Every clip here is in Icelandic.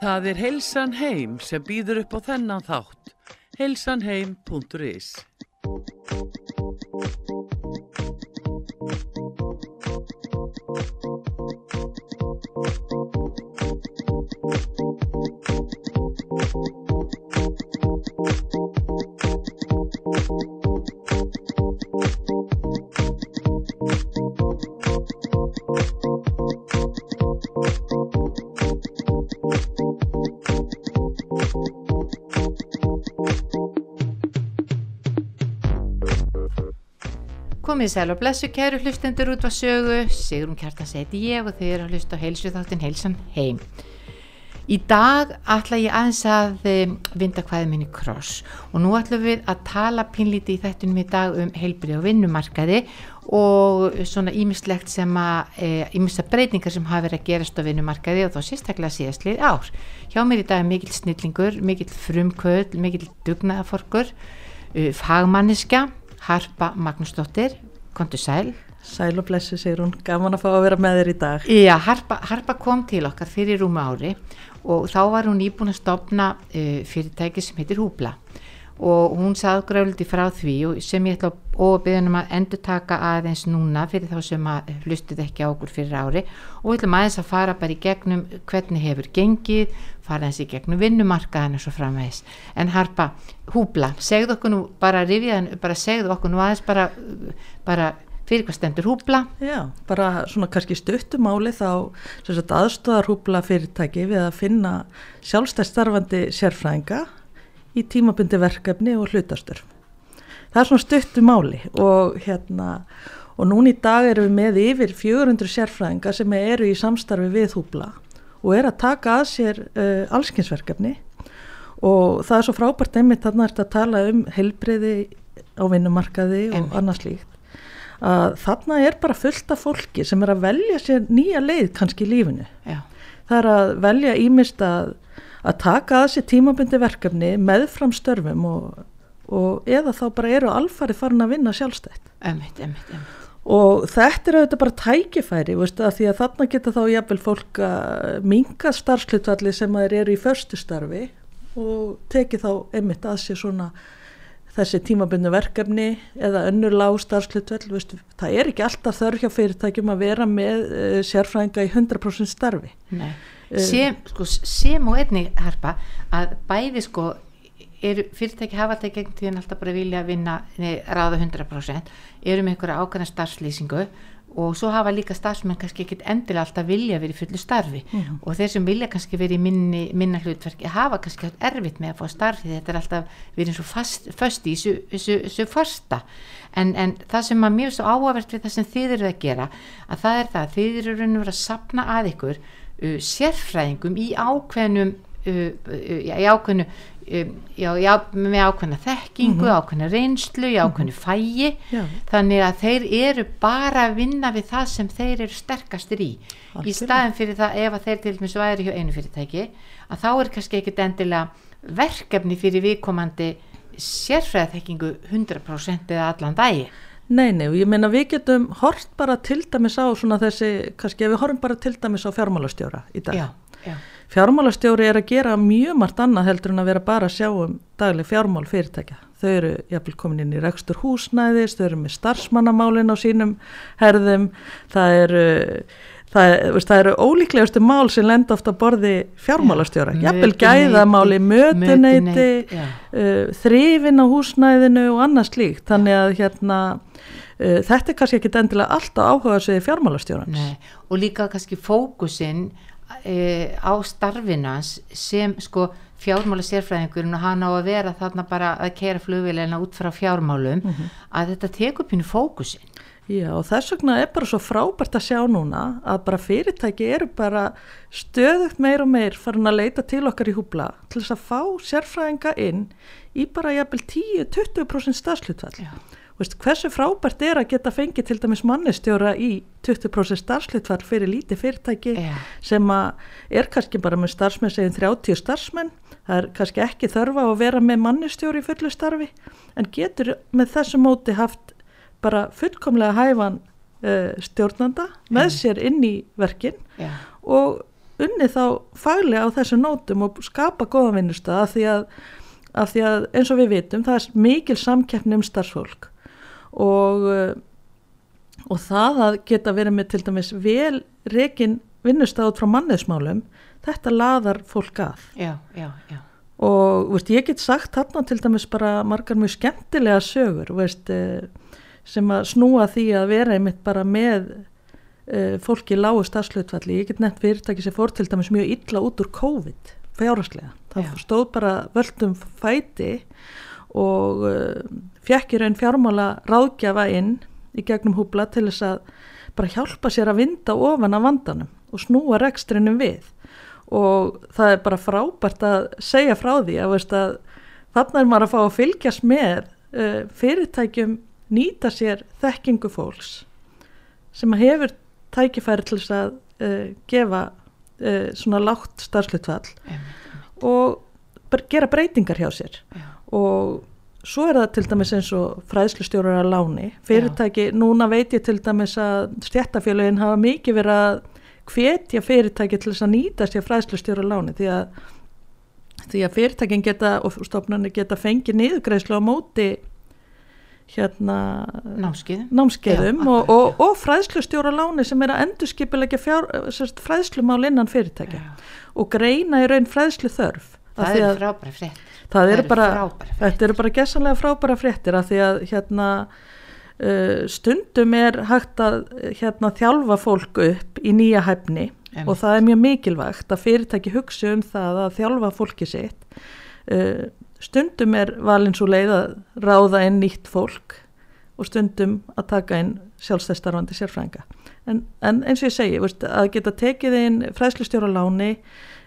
Það er Heilsan Heim sem býður upp á þennan þátt. heilsanheim.is Komið sæl og blessu kæru hlustendur út á sögu, Sigrun Kjartan seti ég og þau eru að hlusta á heilsu þáttin heilsan heim. Í dag ætla ég aðeins að vinda hvaðið minni kross og nú ætlum við að tala pinlíti í þettunum í dag um heilbrið og vinnumarkaði og svona ímislegt sem að, ímisla breytingar sem hafa verið að gerast á vinnumarkaði og þá sérstaklega síðastlið ár. Hjá mér í dag er mikill snillingur, mikill frumkvöld, mikill dugnaðaforkur, fagmanniska, Harpa Magnúsdóttir, kontu sæl. Sæl og blessu segir hún, gaman að fá að vera með þér í dag. Já, Harpa, Harpa kom til okkar fyrir rúma ári og þá var hún íbúin að stopna uh, fyrirtæki sem heitir Húbla og hún saðgræfliti frá því sem ég ætla að beðunum að endur taka aðeins núna fyrir þá sem að hlustuð ekki á okkur fyrir ári og við ætlum aðeins að fara bara í gegnum hvernig hefur gengið, fara aðeins í gegnum vinnumarkaðan og svo framvegis. En Harpa, Húbla, segðu okkur nú bara rifiðan, bara segðu okkur nú aðeins bara, bara fyrir hvað stendur húbla? Já, bara svona kannski stuttumáli þá aðstóðar húbla fyrirtæki við að finna sjálfstæðstarfandi sérfræðinga í tímabundi verkefni og hlutastur. Það er svona stuttumáli og hérna og núna í dag erum við með yfir 400 sérfræðinga sem eru í samstarfi við húbla og er að taka að sér uh, allskynsverkefni og það er svo frábært einmitt er þetta að tala um heilbreyði á vinnumarkaði og Einmitt. annað slíkt að þarna er bara fullt af fólki sem er að velja sér nýja leið kannski í lífinu. Já, Það er að velja ímist að, að taka að sér tímabundi verkefni meðfram störfum og, og eða þá bara eru alfari farin að vinna sjálfstætt. emmitt, emmitt, emmitt. Og þetta er auðvitað bara tækifæri, veist, að því að þarna geta þá jafnvel fólk að minga starfslutvalli sem að þeir eru í förstu starfi og teki þá einmitt að sér svona þessi tímabundu verkefni eða önnur lág starfslutvall, veist, það er ekki alltaf þörf hjá fyrirtækjum að vera með uh, sérfræðinga í 100% starfi. Nei. Eh. Sem, sko, sem og einnig harpa að bæði sko eru fyrirtæki hafa alltaf gegn tíðan alltaf bara vilja vinna nei, ráða 100% eru með einhverja ákvæmna starfslýsingu og svo hafa líka starfsmenn kannski ekkit endilega alltaf vilja verið í fullu starfi Mhm. og þeir sem vilja kannski verið í minni, minna hlutverki hafa kannski haft erfitt með að fá starfi þetta er alltaf verið eins og fast, föst í þessu, fasta en, en það sem að mjög svo áhugavert við það sem þið eru að gera að það er það að þið eru að sapna að ykkur uh, sérfræðingum í ákveðnum uh, í ákveðnu já, já, með ákveðna þekkingu, ákveðna reynslu, í ákveðnu fægi Já. þannig að þeir eru bara að vinna við það sem þeir eru sterkastir í. Í Algjörlega. staðin fyrir það ef að þeir til dæmis væri hjá einu fyrirtæki að þá er kannski ekkit endilega verkefni fyrir viðkomandi sérfræðaþekkingu 100% eða allan dagi Nei, nei, ég meina við getum hort bara til dæmis á svona þessi, kannski ef við horfum bara til dæmis á fjármálastjóra í dag. já, já, Fjármálastjóri er að gera mjög margt annað heldur en að vera bara að sjá um dagleg fjármál fyrirtækja. Þau eru jafnvel komin inn í rekstur húsnæðis, þau eru með starfsmannamálin á sínum herðum, það eru, það, er- veist, það eru ólíklegustu mál sem lenda ofta borði fjármálastjóra. Já, Jafnvel gæðamáli, mötuneyti, uh, þrifin á húsnæðinu og annað slíkt. Þannig að hérna, þetta er kannski ekki endilega alltaf áhuga sig fjármálastjórans. Nei, og líka kannski fókusinn e, á starfinans sem sko fjármála sérfræðingurinn og hann á að vera þarna bara að kera flugvélina út frá fjármálum að þetta tekur pínu fókusinn Já og þess vegna er bara svo frábært að sjá núna að bara fyrirtæki eru bara stöðugt meir og meir farin að leita til okkar í húbla til þess að fá sérfræðinga inn í bara jafnvel 10-20% starfslutvall. Já. Veist, hversu frábært er að geta fengið til dæmis mannistjóra í 20% starfslutvall fyrir lítið fyrirtæki Já. sem að er kannski bara með starfsmenn segjum 30 starfsmenn það er kannski ekki þörfa að vera með mannistjóri í fullu starfi en getur með þessu móti haft bara fullkomlega hæfan uh, stjórnanda með sér inn í verkin Já. og unnið þá faglega á þessu nótum og skapa góða vinnustæða af því að, að eins og við vitum það er mikil samkeppni um starfsfólk og, uh, og það að geta verið með til dæmis vel rekin vinnustæða út frá manniðsmálum þetta laðar fólk að. Já, já, já. Og veist, ég get sagt þarna til dæmis bara margar mjög skemmtilega sögur veist, eh, sem að snúa því að vera einmitt bara með uh, fólki lágu stafslutvalli ég get nefnt fyrirtæki sem fór til dæmis mjög illa út úr COVID fjárhastlega það stóð bara völdum fæti og fjekk í raun fjármála ráðgjafa inn í gegnum húbla til þess að bara hjálpa sér að vinda ofan af vandanum og snúa rekstrinum við. Og það er bara frábært að segja frá því að, veist, að þarna er maður að fá að fylgjast með uh, fyrirtækjum nýta sér þekkingu fólks sem hefur tækifæri til þess að uh, gefa uh, svona lágt starfslutvall og gera breytingar hjá sér. Já, og svo er það til dæmis eins og fræðslustjórar að láni. Fyrirtæki, núna veit ég til dæmis að stjættafélagin hafa mikið verið að hvetja fyrirtæki til þess að nýta sér fræðslustjórar að láni því að, því að fyrirtækin geta og stofnarnir geta fengið niðurgreislu á móti hérna námskið námskeiðum Já, og, og, og fræðslustjóra láni sem er að endurskipilegja fræðslumál innan fyrirtækja Já. og greina í raun fræðslu þörf það því er að frábæri frétt það eru bara, eru bara gessanlega frábæra fréttir af því að hérna uh, stundum er hægt að hérna þjálfa fólk upp í nýja hæfni Einmitt. og það er mjög mikilvægt að fyrirtæki hugsi um það að þjálfa fólki sitt. Uh, stundum er valin svo leið að ráða inn nýtt fólk og stundum að taka inn sjálfstæðstarfandi sérfrænga en, en eins og ég segi, veist, að geta tekið inn fræðslustjóra láni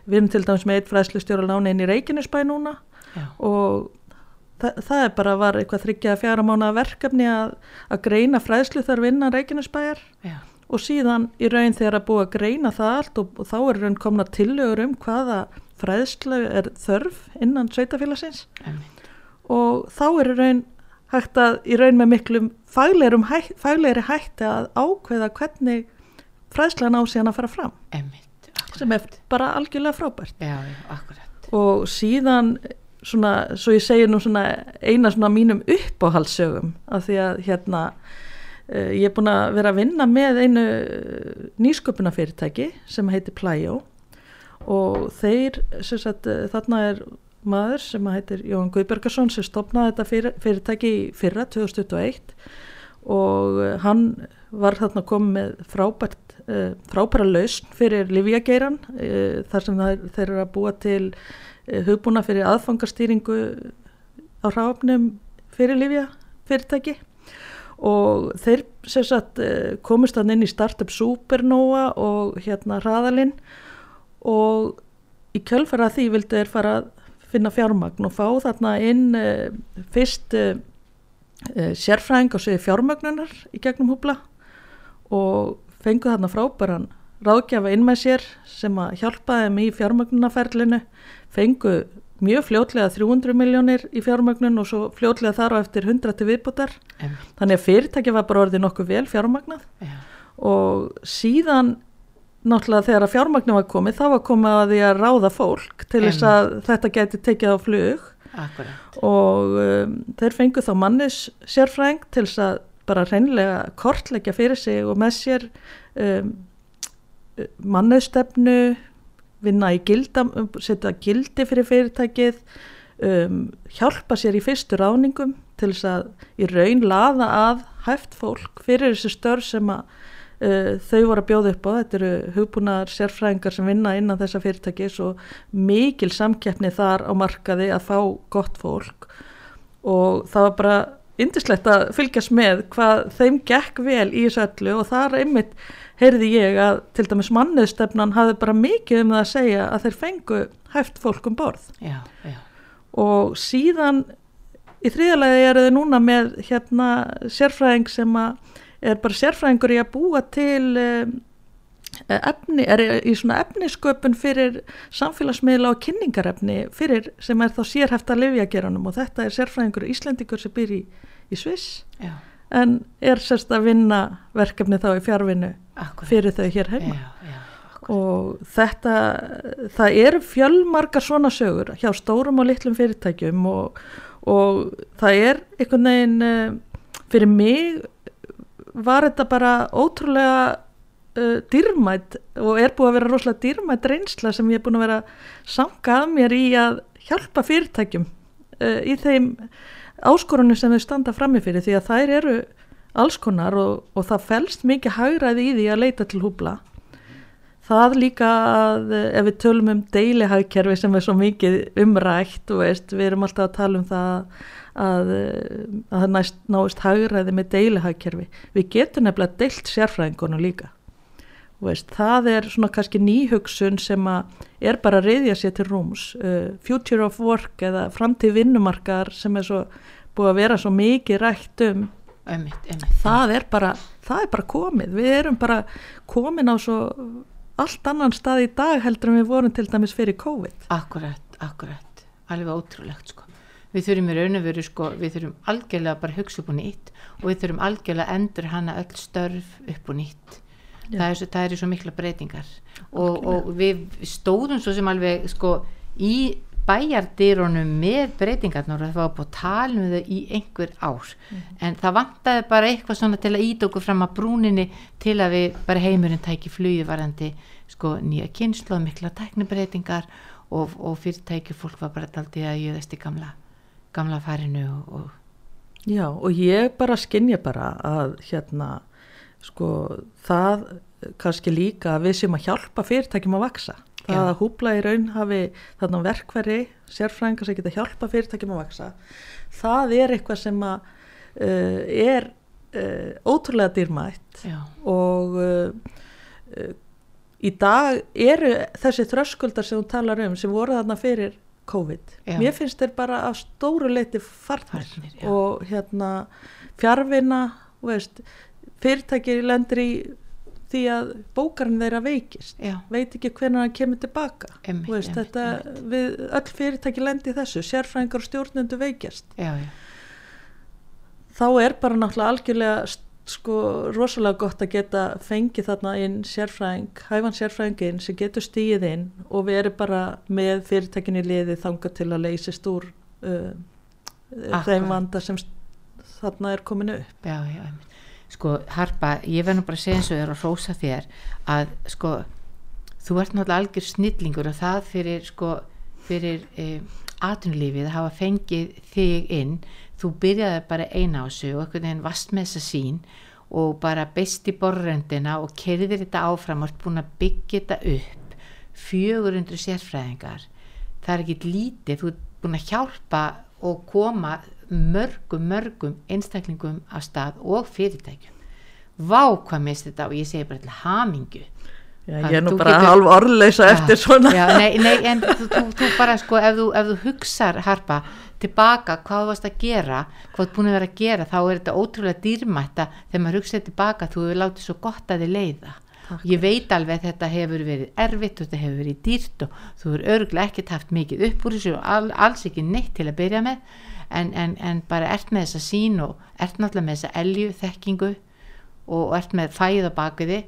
við erum til dæmis með eitt fræðslustjóra láni inn í Reykjanesbæ núna Já. og það, það er bara var eitthvað þryggja fjara mánu verkefni að, að greina fræðslu þar vinna Reykjanesbæjar já, og síðan í raun þegar að búa að greina það allt og, og þá er raun komna tillögur um hvaða fræðslu er þörf innan sveitafélagsins og þá er raun hægt að í raun með miklum faglegri, hæ, faglegri hætti að ákveða hvernig fræðslan á síðan að fara fram akkurat. Sem er bara algjörlega frábært. Já, akkurat. Og síðan svona, svo ég segi nú svona eina svona mínum uppáhaldssögum af því að hérna uh, ég er búin að vera að vinna með einu nýsköpunafyrirtæki sem heitir Plæjó og þeir, sem sagt, uh, þarna er maður sem heitir Jón Guðbergarsson sem stopnaði þetta fyrir, fyrirtæki fyrra 2021 og uh, hann var þarna komið með frábært, uh, frábæra lausn fyrir Livjageiran uh, þar sem það, þeir eru að búa til uh, hugbúna fyrir aðfangastýringu á ráfnum fyrir Livja fyrirtæki og þeir sagt komist þann inn í Startup Supernova og hérna hraðalinn. Og í kjölfara því vildu þeir fara að finna fjármagn og fá þarna inn fyrst sérfræðing á sviði fjármagnunar í gegnum húbla og fengu þarna frábæran ráðgjafa inn með sér sem að hjálpa þeim í fjármagnunarferlinu fengu mjög fljótlega 300 miljónir í fjármagnun og svo fljótlega þar á eftir 100 til viðbútar einmitt, þannig að fyrirtæki var bara orðið nokkuð vel fjármagnað. Já, og síðan náttúrulega þegar að fjármagnum var komið þá var komið að því að ráða fólk til þess að þetta geti tekið á flug. Akkurat. Og um, þeir fengu þá mannis sérfræng til þess að bara reynlega kortleggja fyrir sig og með sér um, mannustefnu vinna í gilda, setja gildi fyrir fyrirtækið um, hjálpa sér í fyrstu ráningum til þess að í raun laða að hæft fólk fyrir þessi störf sem að uh, þau voru að bjóða upp á. Þetta eru hugbúnaðar sérfræðingar sem vinna innan þessa fyrirtækis og mikil samkeppni þar á markaði að fá gott fólk. Og það var bara indislegt að fylgjast með hvað þeim gekk vel í þessu öllu og þar einmitt heyrði ég að til dæmis manniðstefnan hafði bara mikið um það að segja að þeir fengu hæft fólk um borð. Já, já, og síðan í þriðalagi eru þau núna með hérna sérfræðing sem að er bara sérfræðingur í að búa til um, efni, er í svona efnisköpun fyrir samfélagsmiðla og kynningarefni fyrir sem er þá sérhæft að lifjageranum og þetta er sérfræðingur íslendingur sem byr í, í Sviss. Já, en er sérst að vinna verkefni þá í fjárvinnu akkurat. fyrir þau hér heima. Já, já, og þetta, það eru fjölmargar svona sögur hjá stórum og litlum fyrirtækjum og, og það er einhvern veginn uh, fyrir mig var þetta bara ótrúlega uh, dýrmætt og er búið að vera rosalega dýrmætt reynsla sem ég er búin að vera sanga að mér í að hjálpa fyrirtækjum uh, í þeim áskorunum sem þau standa frammifyrir því að þær eru alls konar og, og það fælst mikið hægraði í því að leita til húbla. Það líka að eh, ef við tölum um deilihagkerfi sem er svo mikið umrætt veist, við erum alltaf að tala um það að, að það náist hægraði með deilihagkerfi. Við getum nefnilega deilt sérfræðingunum líka veist, það er svona kannski nýhugsun sem að er bara að reyðja sér til rúms uh, future of work eða framtíð vinnumarkar sem er svo búið að vera svo mikið rætt um Einmitt, einmitt. það er bara það er bara komið, við erum bara komin á svo allt annan stað í dag heldur en við vorum til dæmis fyrir COVID Akkurat, akkurat, alveg ótrúlegt sko. Við þurfum í raun og veru sko, við þurfum algjörlega bara hugsa upp og nýtt og við þurfum algjörlega endur hana öll störf upp og nýtt. Það er, svo, það er svo mikla breytingar. Og, og við stóðum svo sem alveg sko í bæjardýrunum með breytingarnar og það var búið að tala um þau í einhver ár. En það vantaði bara eitthvað svona til að ít okkur fram að brúninni til að við bara heimurinn tæki flugi varandi sko nýja kynslu og mikla teknibreytingar og, og fyrirtæki fólk var bara aldrei að jöðast í gamla, gamla farinu og, og Já og ég bara skinnja bara að hérna sko það kannski líka að við sem að hjálpa fyrirtækjum að vaksa það Já. að húbla í raun hafi þarna verkveri, sérfræðingar sem geta hjálpa fyrirtækjum að vaksa það er eitthvað sem að uh, er uh, ótrúlega dýrmætt. Já, og uh, í dag eru þessi þröskuldar sem hún talar um sem voru þarna fyrir COVID. Já. mér finnst þeir bara að stóru leiti farnir, Farnir, og hérna fjárvinna veist, fyrirtæki lendir í því að bókarinn þeirra veikist. Já, veit ekki hvernig hann kemur tilbaka. Einmitt, veist, einmitt, þetta, við öll fyrirtæki lendi þessu. Sérfræðingar og stjórnendu veikjast. Já, þá er bara náttúrulega algjörlega sko rosalega gott að geta fengið þarna inn sérfræðing, hæfan sérfræðingin sem getur stíð inn og við erum bara með fyrirtækinni liði þanga til að leysist úr uh, Akkurat. þeim vanda sem þarna er komin upp. Já, já einmitt. Sko Harpa, ég verð nú bara að segja eins og þér og rósa þér að sko þú ert náttúrulega algjör snillingur og það fyrir sko fyrir eh, atvinnulífið að hafa fengið þig inn. Þú byrjaði bara eina á þessu og einhvern veginn vast með þessa sín og bara beist í borrendina og kerðir þetta áfram og ert búin að byggja þetta upp. 400 sérfræðingar. Það er ekki lítið, þú ert búin að hjálpa og koma mörgum, mörgum einstaklingum af stað og fyrirtækjum. Vá hvað mist þetta og ég segi bara til hamingju. Já, ég er nú bara getur- halv orðleysa eftir svona. Já, nei, nei, en þú, þú, þú bara sko ef þú, ef þú hugsar harpa tilbaka hvað þú varst að gera hvað þú ert búin að vera að gera þá er þetta ótrúlega dýrmætta þegar maður hugsaði tilbaka þú hefur látið svo gott að þið leiða. Takk. ég veit alveg að þetta hefur verið erfitt og þetta hefur verið dýrt og þú hefur örgulega ekkert haft mikið upp úr þessu og all, alls ekki neitt til að byrja með en, en, en bara ert með þessa sín og ert náttúrulega með þessa elju þekkingu og, og ert með fæð á bakiði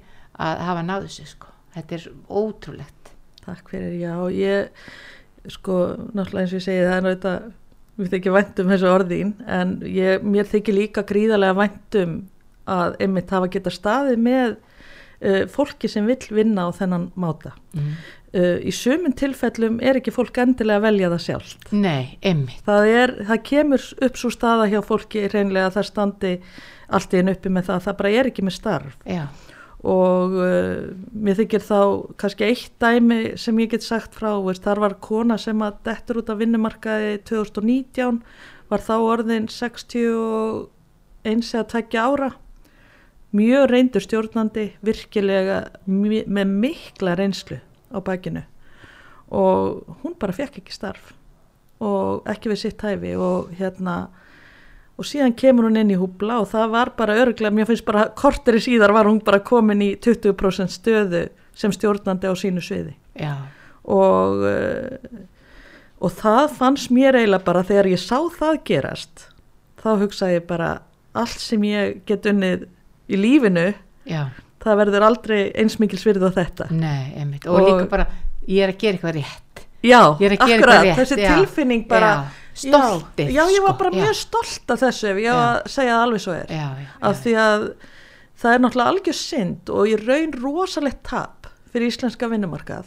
að hafa náðu þessu sko þetta er ótrúlegt Takk fyrir, já, ég sko, náttúrulega eins og ég segi það er náttúrulega, mér þykir vænt um þessu orðín en ég, mér þykir líka gríðarlega vænt um að einmitt hafa geta staðið með uh, fólki sem vill vinna á þennan máta. mm. Uh, í sumun tilfellum er ekki fólk endilega að velja það sjálft. Nei, emmitt, Það, það kemur upp svo staða hjá fólki reynlega að það standi allt í einu uppi með það, það bara er ekki með starf. Já, og uh, mér þykir þá kannski eitt dæmi sem ég get sagt frá veist, þar var kona sem að dettur út af vinnumarkaði 2019 var þá orðin 61 eða tveggja ára. Mjög reyndur stjórnandi virkilega mi- með mikla reynslu á bakinu. Og hún bara fekk ekki starf og ekki við sitt hæfi og hérna og síðan kemur hún inn í húbla og það var bara örglega, mér finnst bara korteri síðar var hún bara komin í 20% stöðu sem stjórnandi á sínu sviði. Já, og uh, og það fannst mér eiginlega bara þegar ég sá það gerast þá hugsaði ég bara allt sem ég get unnið í lífinu já, það verður aldrei eins mikil svirð á þetta. Nei, og, Og- líka bara ég er að gera eitthvað rétt. Já, Ég að akkurat, þessi já. tilfinning bara stoltið, já, já, ég var sko, bara já. mjög stolt af þessu ef ég á að segja það alveg svo er. Af því að það er náttúrulega algjör synd og í raun rosalegt tap fyrir íslenska vinnumarkað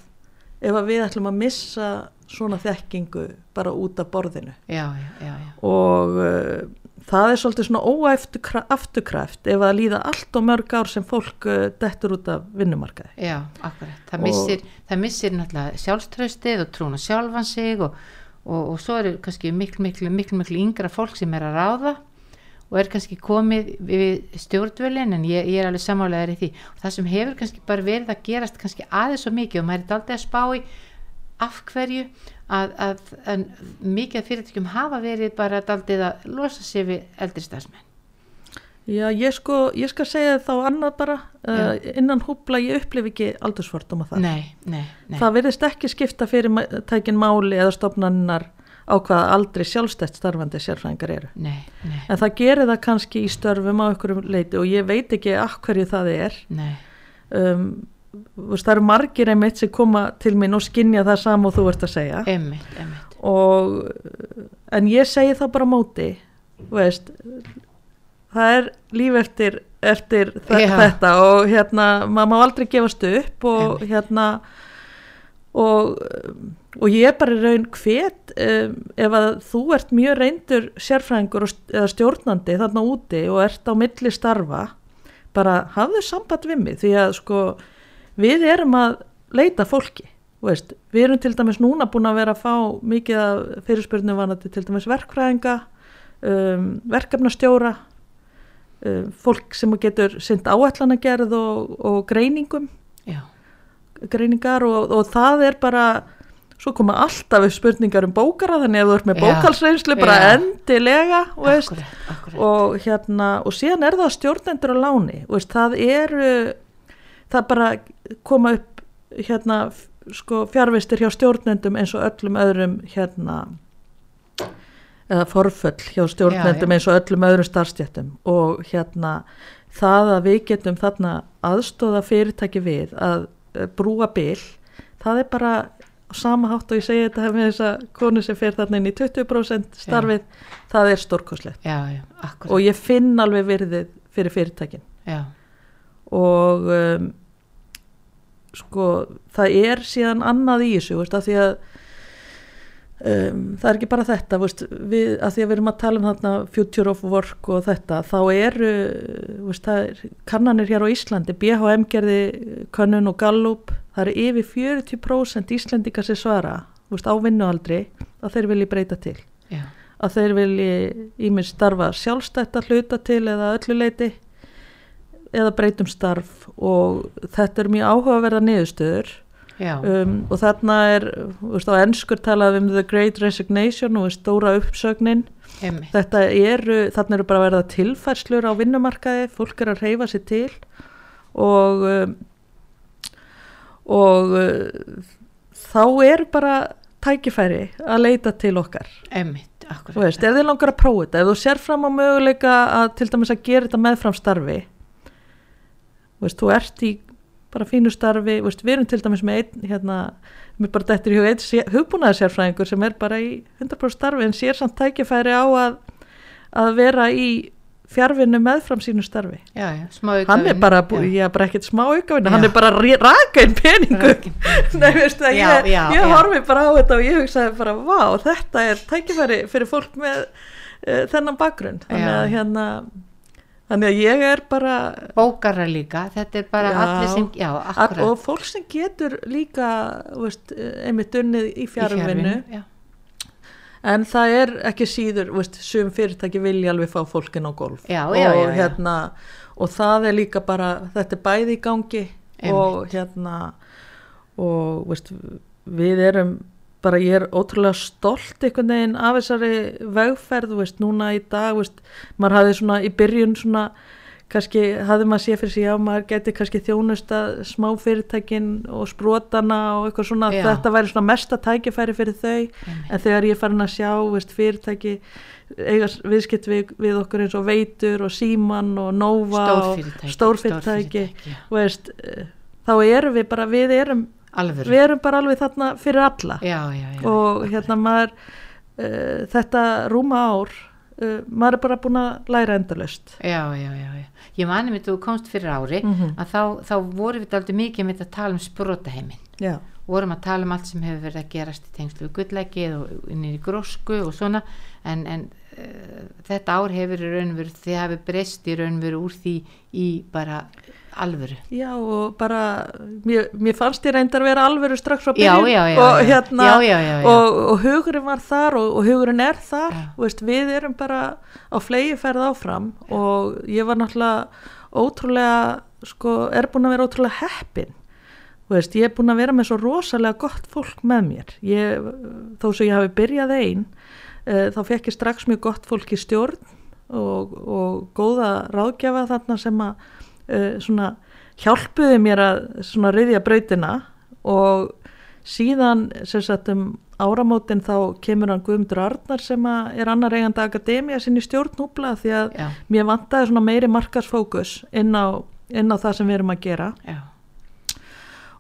ef að við ætlum að missa svona þekkingu bara út af borðinu. Já, já, já, já. og uh, það er svolítið svona óafturkræft ef að líða allt og mörg ár sem fólk uh, dettur út af vinnumarkaði. Já, akkurat. Það Og- missir, það missir náttúrulega sjálfströstið og trúna sjálfan sig og, og, og svo eru kannski miklu, miklu, miklu, miklu yngra fólk sem er að ráða og er kannski komið við stjórnvölin en ég, ég er alveg samálegaður í því og það sem hefur kannski bara verið að gerast kannski aðeins svo mikið og maður er daldið að spá í af hverju að, að, að mikið fyrirtækjum hafa verið bara daldið að losa sig við eldri stafsmenn. Já, ég sko, ég skal segja þá annað bara, uh, innan húbla ég upplifi ekki aldursfordum að það. Nei, nei, nei. Það virðist ekki skipta fyrir tækin máli eða stofnannar á hvaða aldrei sjálfstætt starfandi sérfræðingar eru. Nei, nei, En það gerir það kannski í störfum á einhverjum leiti og ég veit ekki af hverju það er. nei. Um, veist, það eru margir einmitt sem koma til mín og skinja það sama og þú ert að segja. Emmitt, emmitt. Og, en ég segi það bara móti, veist, það er líf eftir, eftir Já. þetta og hérna, maður má aldrei gefast upp og hérna, og, og ég er bara raun hvet um, ef að þú ert mjög reyndur sérfræðingur og eða stjórnandi þarna úti og ert á milli starfa bara hafðu samband við mig því að sko við erum að leita fólki veist, við erum til dæmis núna búin að vera að fá mikið af fyrirspurnu vanandi til dæmis verkfræðinga um, verkefnastjóra um, fólk sem getur synd áætlanagerð og, og greiningum Já, greiningar og, og það er bara svo koma alltaf upp spurningar um bókara þannig að þú ert með bókalsreynslu bara Já. endilega akkurat, akkurat. og hérna og síðan er það stjórnendur á láni veist, það eru það bara koma upp hérna sko fjárvistir hjá stjórnendum eins og öllum öðrum hérna eða forföll hjá stjórnendum Já, já. eins og öllum öðrum starfstjættum og hérna það að við getum þarna aðstóða fyrirtæki við að eh, brúa bil það er bara á sama hátt og ég segi þetta með þessa konu sem fer þarna inn í 20% starfið það er stórkoslegt Já, já, og ég finn alveg virðið fyrir fyrirtækin. Já, og um, sko það er síðan annað í þessu veist, að því að um, það er ekki bara þetta veist, við, að því að við erum að tala um þarna future of work og þetta þá eru veist, er, kannanir hér á Íslandi BHM gerði könnun og Gallup það eru yfir 40% Íslendinga sem svara á vinnualdri að þeir vilji breyta til. Já, að þeir vilji ímið starfa sjálfstætt að hluta til eða öllu leiti eða breytum starf og þetta er mjög áhugaverða niðurstöður um, og þarna er veist, á ennskur talað um the great resignation og stóra uppsögnin emmitt. þetta eru, þarna eru bara verða tilfærslur á vinnumarkaði, fólk er að reyfa sér til og um, og uh, þá er bara tækifæri að leita til okkar Emmitt, akkurat. Þú veist, ef þið langar að prófa þetta, ef þú sér fram á möguleika að til dæmis að gera þetta meðfram starfi, veist, þú ert í bara fínu starfi, veist, við erum til dæmis með einn, hérna, mér bara dættir í hug einn hugbúnaðar sérfræðingur sem er bara í 100% starfi en sér samt tækifæri á að, að vera í fjárvinnu meðfram sínu starfi. Já, já, Hann er bara, bú, ég er bara ekkert smá aukavinnu, hann er bara að rí- raka inn peningu. Nei, veistu Já, ég, já, ég já. horfi bara á þetta og ég hugsaði bara, vá, þetta er tækifæri fyrir fólk með uh, þennan bakgrunn. Þannig Já. að hérna, þannig að ég er bara, Bókara líka, þetta er bara Já. allir sem, já, akkurat. og fólk sem getur líka, veist, einmitt unnið í Í fjárvinnu, já, en það er ekki síður, veist, sum fyrirtæki vilja alveg fá fólkin á golf. Já, og já, já, já. hérna, og það er líka bara, þetta er bæði í gangi og hérna, og, veist, við erum, bara ég er ótrúlega stolt einhvern veginn af þessari vegferð, þú veist, núna í dag, þú veist, maður hafði svona í byrjun svona kannski hafði maður sé fyrir sig já, maður geti kannski þjónusta smá fyrirtækin og sprotana og eitthvað svona, Já. þetta væri svona mesta tækifæri fyrir þau, Einmitt. en þegar ég farin að sjá veist, fyrirtæki eiga s- viðskipt við, við okkur eins og Veitur og Síman og Nova og stórfyrirtæki já. veist, eh, þá erum við bara við erum, alvöru. Við erum bara alveg þarna fyrir alla. Já, já, já, og hérna maður uh, þetta rúma ár uh, maður er bara búin að læra endalust já, já, já, já. ég mani mér þú komst fyrir ári Mhm. að þá, þá vorum við aldrei mikið með að tala um sprotaheimin já, vorum að tala um allt sem hefur verið að gerast í tengslu við gullækið og inn í grósku og svona. En, en uh, þetta ár hefur í raunveru þið hefur breyst í raunveru úr því í bara alvöru. Já og bara mér, mér fannst ég reyndar að vera alvöru strax frá byrjun og hérna. Og, og hugurinn var þar og, og hugurinn er þar veist, við erum bara á flegi ferð áfram og ég var náttúrulega ótrúlega sko, er búin að vera ótrúlega heppin. Veist, ég er búin að vera með svo rosalega gott fólk með mér. Ég, þó svo ég hafi byrjað einn uh, þá fekk ég strax mjög gott fólk í stjórn og, og góða ráðgjafa þarna sem að svona hjálpuði mér að svona riðja brautina og síðan sem sagt um áramótin þá kemur hann Guðmundur Arnar sem er annar eigandi akademía sinni stjórnúbla því að já, mér vantaði svona meiri markarsfókus inn á, inn á það sem við erum að gera. Já,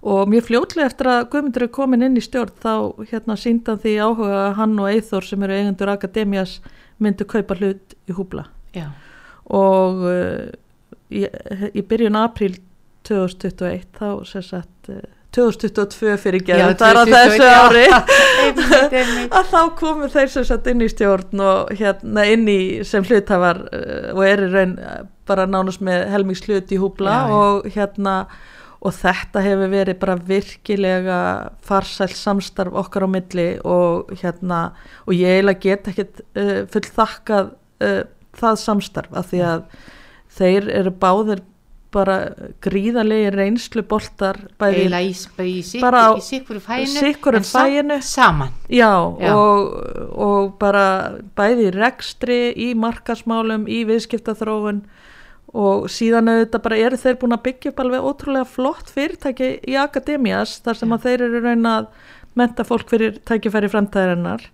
og mjög fljótlega eftir að Guðmundur er komin inn í stjórn þá hérna síndan því áhuga að hann og Eithor sem eru eigendur akademías myndu kaupa hlut í húbla. Já, og uh, í, í byrjun apríl 2021 þá sem sagt uh, 2022 fyrir Já, gerð það er á 2021, þessu já. ári Einmitt, einmitt. að þá komu þeir sem sagt inn í stjórn og hérna inn í sem hluthafar uh, og er í raun uh, bara nánast með helmings hlut í húbla Já, og hérna og þetta hefur verið bara virkilega farsæl samstarf okkar á milli og hérna og ég eiginlega get ekkit uh, full þakkað uh, það samstarf af því að þeir eru báðir bara gríðalegi reynslu boltar eiginlega í, í, sikkur fæinu fæinu. saman. Já, Já. Og, og bara bæði í rekstri, í markasmálum, í viðskiptaþróun. Og síðan auðvitað bara eru þeir búin að byggja upp alveg ótrúlega flott fyrirtæki í akademías þar sem að þeir eru raun að menta fólk fyrir tækifæri framtæðarinnar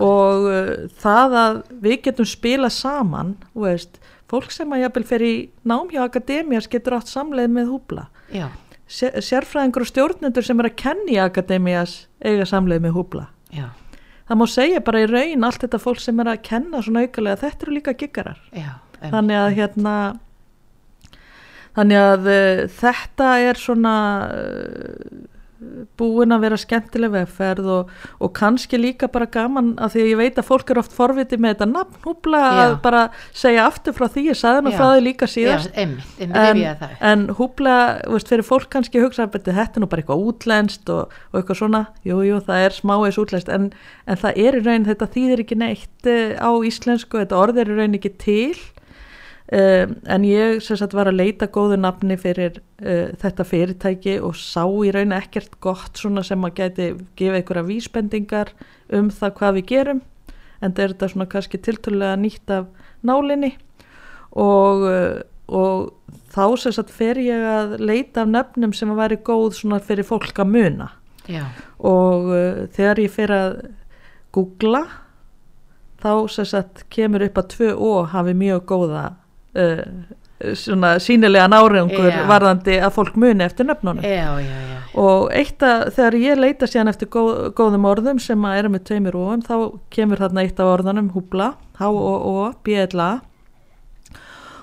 og uh, það að við getum spila saman, veist, fólk sem að jafnvel fer í nám hjá akademías getur átt samleið með húbla. Sérfræðingur og stjórnendur sem er að kenni akademías eiga samleið með húbla. já, Það má segja bara í raun allt þetta fólk sem er að kenna svona aukalega, þetta eru líka giggarar. Þannig að hérna, þannig að uh, þetta er svona uh, búin að vera skemmtileg vegferð og, og kannski líka bara gaman að því að ég veit að fólk er oft forvitið með þetta nafn húbla að Já. bara segja aftur frá því, ég sagði nú Já. frá því líka já, síðast. einmitt, einmitt En, en húbla, fyrir fólk kannski hugsa að þetta er nú bara eitthvað útlenskt og, og eitthvað svona, jú, jú, það er smáis útlenskt, en, en það er í raun, þetta þýðir ekki neitt uh, á íslensku, þetta orð er í raun ekki til, um, en ég sagt var að leita góðu nafni fyrir uh, þetta fyrirtæki og sá í raun ekkert gott sem að gæti gefa einhverja vísbendingar um það hvað við gerum, en það er þetta svona kannski tiltölulega nýtt af nálinni. Og, uh, og þá sem sagt fer ég að leita af nöfnum sem að væri góð svona fyrir fólk að muna. Já, og uh, þegar ég fer að googla þá sem sagt kemur upp að tvö ó hafi mjög góða uh, svona sínilega náreungur Já. varðandi að fólk muni eftir nöfnunum. Já, já, og eitt að þegar ég leita síðan eftir góð, góðum orðum sem að eru með tveimur óum þá kemur þarna eitt af orðanum húbla, H-O-O, B-L-A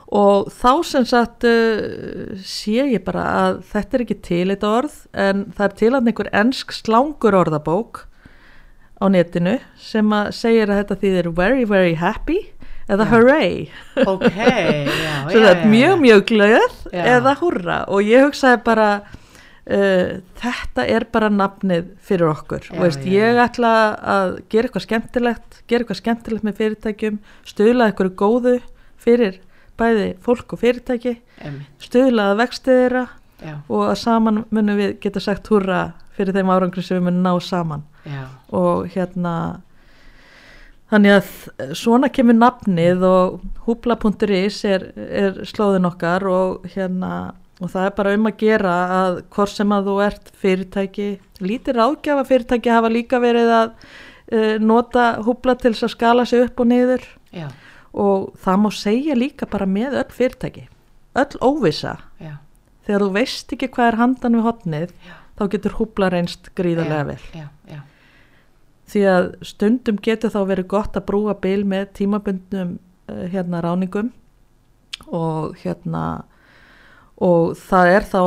og þá sem sagt uh, sé ég bara að þetta er ekki til þetta orð en það er til að einhver ensk slangur orðabók á netinu sem að segir að þetta þýðir very very happy eða Já. hooray. Ok, já, svo já, það er já, mjög mjög glöð eða húrra. Og ég hugsaði bara uh, þetta er bara nafnið fyrir okkur. Og veist, ég ætla að gera eitthvað skemmtilegt gera eitthvað skemmtilegt með fyrirtækjum stuðla eitthvað góðu fyrir bæði fólk og fyrirtæki stuðla að vexti þeirra og að saman munum við geta sagt húrra fyrir þeim árangri sem við munum ná saman. Og hérna þannig að þ- svona kemur nafnið og húbla.is er, er slóðin okkar og hérna og það er bara um að gera að hvort sem að þú ert fyrirtæki lítið ráðgjafa fyrirtæki hafa líka verið að uh, nota húbla til þess að skala sig upp og niður. Já, og það má segja líka bara með öll fyrirtæki öll óvisa já, þegar þú veist ekki hvað er handan við hotnið Já. þá getur húbla reynst gríðarlega vel því að stundum getur þá verið gott að brúa bil með tímabundnum uh, hérna ráningum og hérna og það er þá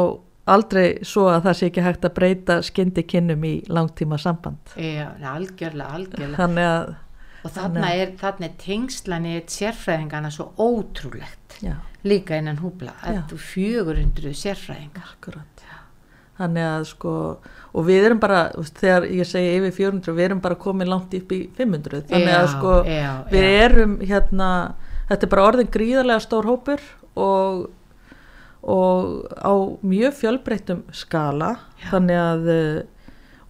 aldrei svo að það sé ekki hægt að breyta skyndi kinnum í langtíma samband já, algjörlega, algjörlega. Þannig að og þarna er, þarna er tengslan í sérfræðingana svo ótrúlegt já, líka innan húbla Já. að þú 400 sérfræðingar. Akkurat þannig að sko og við erum bara, þegar ég segi yfir 400 við erum bara komin langt upp í 500 þannig að Já, sko já, við já. erum hérna þetta er bara orðin gríðarlega stór hópur og og á mjög fjölbreyttum skala. Þannig að uh,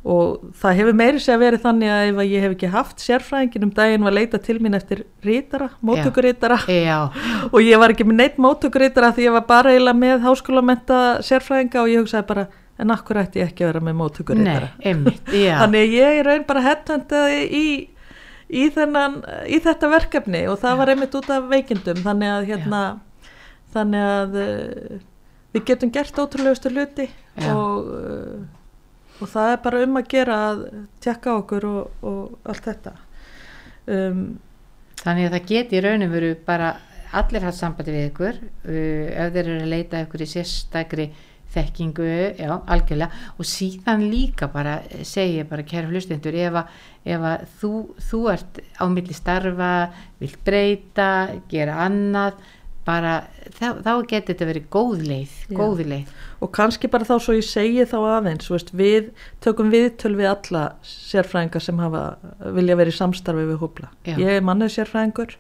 og það hefur meiri sé að verið þannig að ef að ég hef ekki haft sérfræðingin um daginn var leita til mín eftir rítara, móttökurítara já, og ég var ekki með neitt móttökurítara því ég var bara eiginlega með háskólamenta sérfræðinga og ég hugsaði bara en akkur ætti ég ekki að vera með já. Þannig ég er raun bara headhundaði í, í, þennan, í þetta verkefni og það var einmitt út af veikindum. Þannig að hérna þannig að uh, við getum gert ótrúlegustu hluti Já. og, uh, og það er bara um að gera að tjekka okkur og, og allt þetta. Um, Þannig að það geti í raunum veru bara allir haft sambandi við ykkur uh, ef þeir eru að leita ykkur í sérstakri þekkingu, já, algjörlega. Og síðan líka bara eh, segi ég bara kæra hlustendur ef að, ef að þú, þú ert á milli starfa, vilt breyta gera annað bara þá, þá geti þetta verið góð leið góð leið. Og kannski bara þá svo ég segi þá aðeins veist, við tökum viðtöl við alla sérfræðingar sem hafa vilja verið samstarfi við hópla Já. ég er mannuð sérfræðingur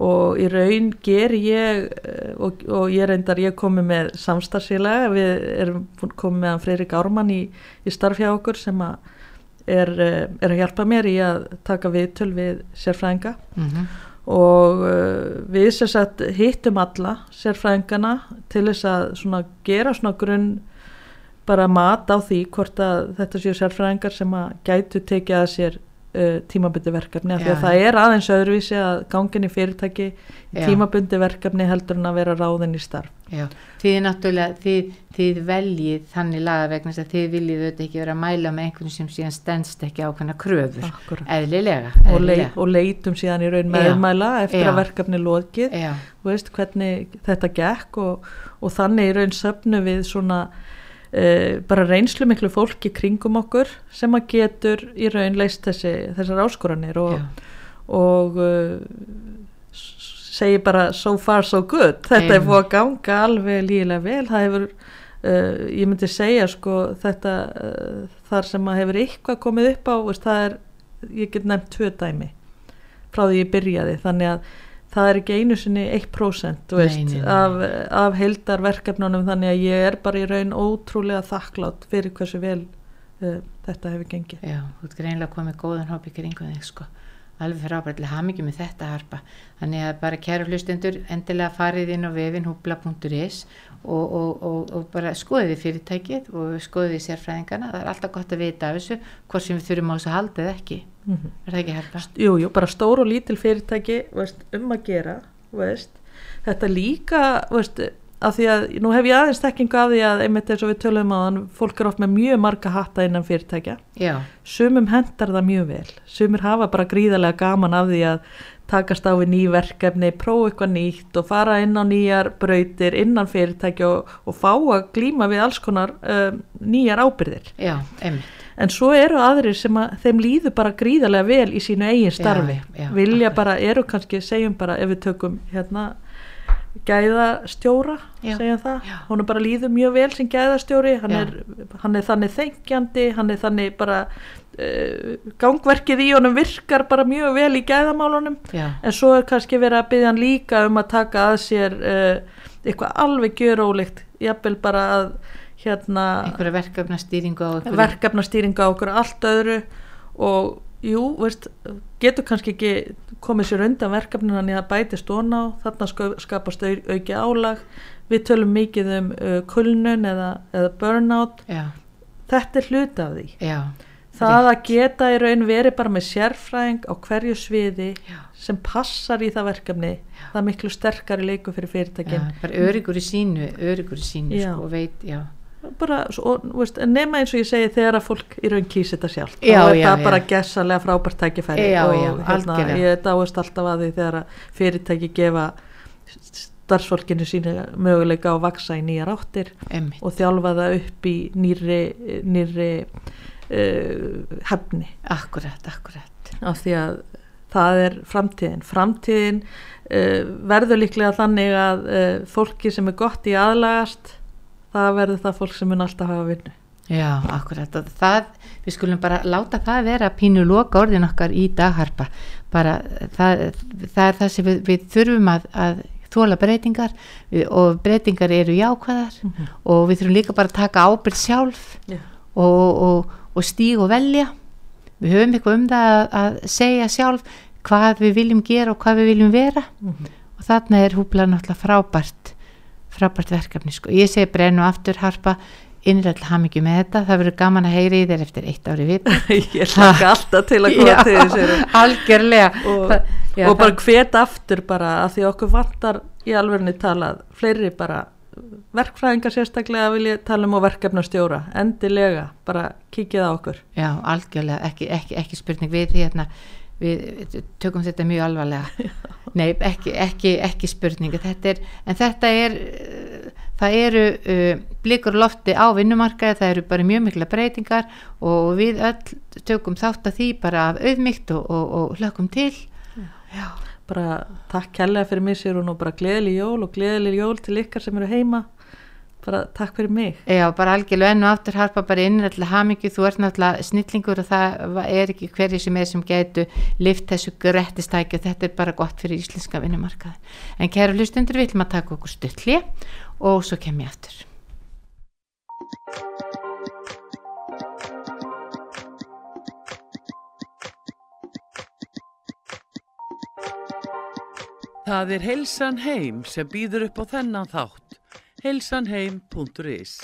og í raun ger ég eh, og, og ég reyndar ég komi með samstarfsfélaga við erum komið með hann Freyrik Ármann í, í starf hjá okkur sem að er, eh, er að hjálpa mér í að taka viðtöl við sérfræðinga. Mm og uh, við sem sagt hittum alla sérfræðingana til þess að svona gera svona grunn bara mat á því hvort að þetta séu sérfræðingar sem að gætu tekið að sér uh, tímabundi verkefni af því að það er aðeins öðruvísi að gangin í fyrirtæki Já. tímabundi verkefni heldur en að vera ráðin í starf Já, þið er náttúrulega, þið, þið veljið þannig laga vegna þess að þið viljið auðvitað ekki vera að mæla með einhvern sem síðan stendst ekki ákveðna kröfur, Akkúrat. eðlilega, og, lei, eðlilega. og leitum síðan í raun meðmæla eftir Já. að verkefni lokið þú veist hvernig þetta gekk og, og þannig í raun söfnu við svona uh, bara reynslu miklu fólki kringum okkur sem að getur í raun leist þessi, þessar áskoranir og, og uh, s- segi bara so far so good. Þetta er Einmitt. búið að ganga alveg lígilega vel. Það hefur uh, ég myndi segja sko þetta uh, þar sem að hefur eitthvað komið upp á veist, það er, ég get nefnt tvö dæmi frá því ég byrjaði. Þannig að það er ekki einu sinni 1% þú Nei, veist, nei, nei. af, af heildarverkefnunum þannig að ég er bara í raun ótrúlega þakklátt fyrir hversu vel uh, þetta hefur gengið. Já, þú ert greinlega komið góðan hóp í kringum þig, sko, alveg frábært, hamingi með þetta harpa, þannig að bara kæru hlustendur, endilega farið inn á vefin húbla.is og, og, og, og bara skoðið fyrirtækið og skoðið sérfræðingana, það er alltaf gott að vita af þessu, hvort sem við þurfum á þessu eða ekki, mm -hmm. er það ekki harpa? jú, jú, bara stór og lítil fyrirtæki veist, um að gera veist. þetta líka veist, af því að nú hef ég aðeins þekkingu af því að einmitt eins og við tölum þann fólk er oft með mjög marga hatta innan fyrirtækja Já, sumum hendar það mjög vel sumir hafa bara gríðarlega gaman af því að takast á við ný verkefni prófa eitthvað nýtt og fara inn á nýjar brautir innan fyrirtækja og, og fá að glíma við alls konar um, nýjar ábyrðir já, einmitt, En svo eru aðrir sem að þeim líður bara gríðarlega vel í sínu eigin starfi. Já, já, Vilja akkurat. bara, eru kannski, segjum bara, ef við tökum hérna gæðastjóra, segjum það. Hún er bara líður mjög vel sem gæðastjóri, hann, er, hann er þannig þengjandi, hann er þannig bara, uh, gangverkið í honum virkar bara mjög vel í gæðamálunum. já, En svo er kannski verið að byggja hann líka um að taka að sér uh, eitthvað alveg gjörólíkt, jafnvel bara að hérna einhverja verkefnastýringu á einhverju, verkefnastýringa á okkur allt öðru. Og jú, veist, getur kannski ekki komið sér undan verkefninu þannig að bætist ón á, þarna ska- skapast au, auki álag, við tölum mikið um uh, kulnun eða, eða burnout, já, þetta er hluti af því. já, Það að geta í raun verið bara með sérfræðing á hverju sviði já, sem passar í það verkefni, það er miklu sterkari leiku fyrir fyrirtækin. bara öryggur í sínu, öryggur í sínu, sko, og veit, já, bara, og, veist, nema eins og ég segi þegar að fólk í raun kýsi þetta sjálf Já, þá er já, það já. bara gessalega frábært tækifæri og hérna, ég dáist alltaf að því þegar að fyrirtæki gefa starfsfólkinu sínu möguleika að vaksa í nýjar áttir emmi, og þjálfa það upp í nýri, nýri uh, hefni akkurat, akkurat, af því að það er framtíðin. Framtíðin uh, verður líklega þannig að uh, fólki sem er gott í aðlagast það verður það fólk sem mun alltaf hafa vinnu. Já, akkurat, og það, við skulum bara láta það vera pínu loka orðin okkar í dagharpa, bara það, það er það sem við, við þurfum að, að þóla breytingar. Og breytingar eru jákvæðar. Og við þurfum líka bara að taka ábyrgð sjálf Já. og, og, og stíg og velja. Við höfum eitthvað um það að, að segja sjálf hvað við viljum gera og hvað við viljum vera. Og þarna er húbla náttúrulega frábært frábært verkefni sko. ég segi brennu aftur harpa innræðlega hamingi með þetta, það verður gaman að heyri í þér eftir eitt ári vitt ég hlaka alltaf til að koma til þessu algjörlega. Og, Það- já, og bara hvet aftur bara að því okkur vantar í alverðinni talað fleiri bara verkfræðingar sérstaklega vil ég tala um og verkefnastjóra endilega, bara kíkið á okkur. Já, algjörlega, ekki, ekki, ekki spurning við hérna, við, tökum þetta mjög alvarlega. Nei, ekki, ekki, ekki spurning þetta er, en þetta er það eru uh, blikur lofti á vinnumarkaði, það eru bara mjög mikla breytingar og við öll tökum þátt að því bara af auðmygt og, og, og hlökkum til. Já, bara takk kærlega fyrir mig sér og bara gleðileg jól og gleðileg jól til ykkar sem eru heima bara takk fyrir mig Já, bara algjörlega enn og aftur harpa bara innrættilega hamingju, þú ert náttúrulega snillingur og það er ekki hverju sem er sem gætu lift þessu grettistæki og þetta er bara gott fyrir íslenska vinnumarkaði. En kæru hlustundur, við ætlum að taka okkur stuttli og svo kem ég aftur. Það er Heilsan Heim sem býður upp á þennan þátt. heilsanheim.is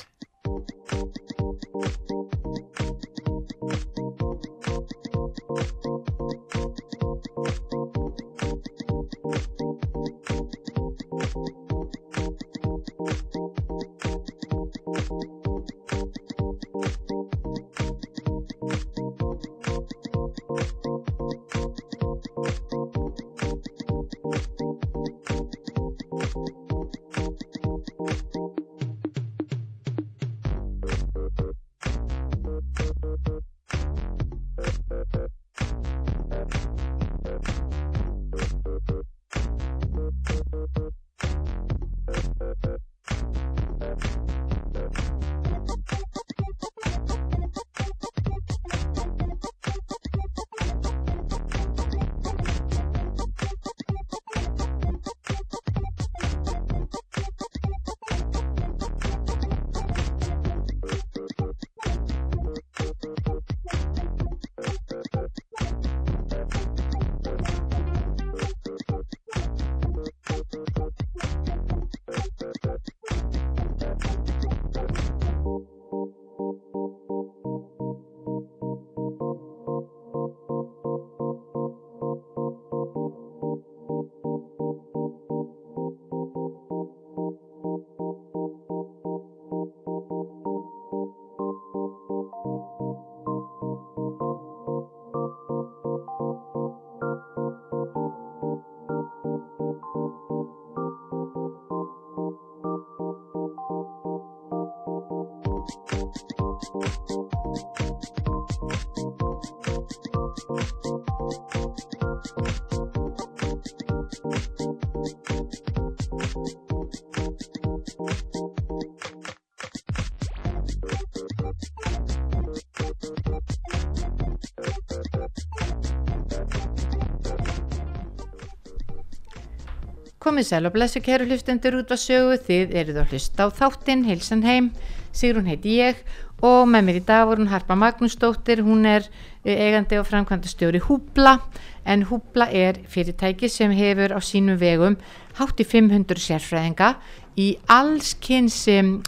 komið sæl og blessu kæru hlustendur út á sögu, þið eruð að hlusta á þáttinn, heilsan heim, Sigrun heiti ég og með mér í dag voru hún Harpa Magnúsdóttir, hún er eh, eigandi og framkvæmda stjóri Húbla, en Húbla er fyrirtæki sem hefur á sínum vegum hátt í 500 sérfræðinga í allskynns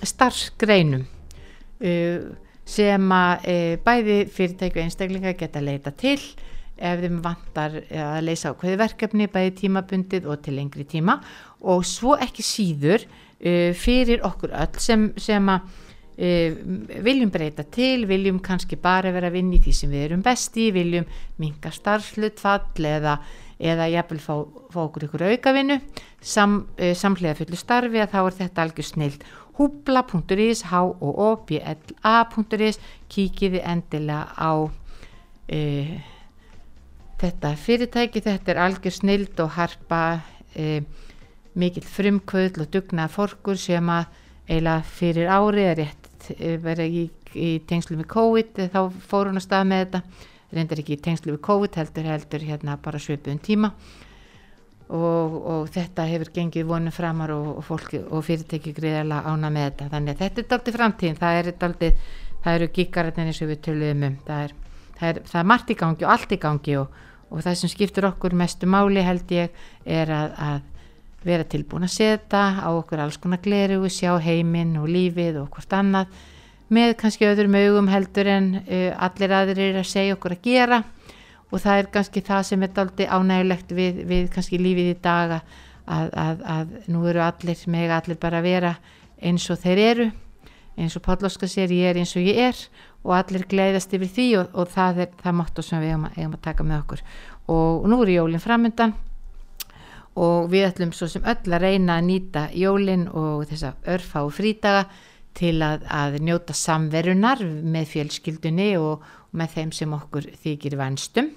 starfsgreinum uh, sem að uh, bæði fyrirtæki og einstaklinga geta leita til ef þeim vantar að leysa á hverju verkefni bæði tímabundið og til lengri tíma. Og svo ekki síður uh, fyrir okkur öll sem, sem að uh, viljum breyta til, viljum kannski bara vera að vinna í því sem við erum besti, viljum minga starfslutfall eða, eða jafnvel fá, fá okkur ykkur aukavinnu. Sam, uh, samlega fullu starfi að þá er þetta algjör snilt húbla.is h-o-b-l-a.is kíkiði endilega á uh, þetta fyrirtæki, þetta er algjör snild og harpa e, mikill frumkvöld og dugnað forkur sem að eiginlega fyrir ári er rétt e, verið í, í tengslu við COVID þá fór hún að stað með þetta. Reyndar ekki í tengslu við COVID heldur heldur hérna bara sveipuðum tíma. Og, og þetta hefur gengið vonum framar og, og fólki og fyrirtæki greiðarlega ána með þetta. Þannig að þetta er daldið framtíðin. Það er daldið, það eru gíkarinn eins og við töluðum um. Það er, það er, það er margt í gangi og allt í gangi og og það sem skiptur okkur mestu máli held ég er að, að vera tilbúin að setja á okkur alls konar gleru, sjá heiminn og lífið og hvort annað með kannski öðrum augum heldur en uh, allir aðrir er að segja okkur að gera. Og það er kannski það sem er daldi ánægulegt við, við kannski lífið í dag að, að, að nú eru allir með allir bara að vera eins og þeir eru. Eins og Pállóska sér ég er eins og ég er og allir gleiðast yfir því og, og það er það motto sem við eigum að, eigum að taka með okkur. Og nú er jólinn framöndan og við ætlum svo sem öll að reyna að nýta jólinn og þessa örfa og frítaga til að, að njóta samverunar með fjölskyldunni og, og með þeim sem okkur þykir vanstum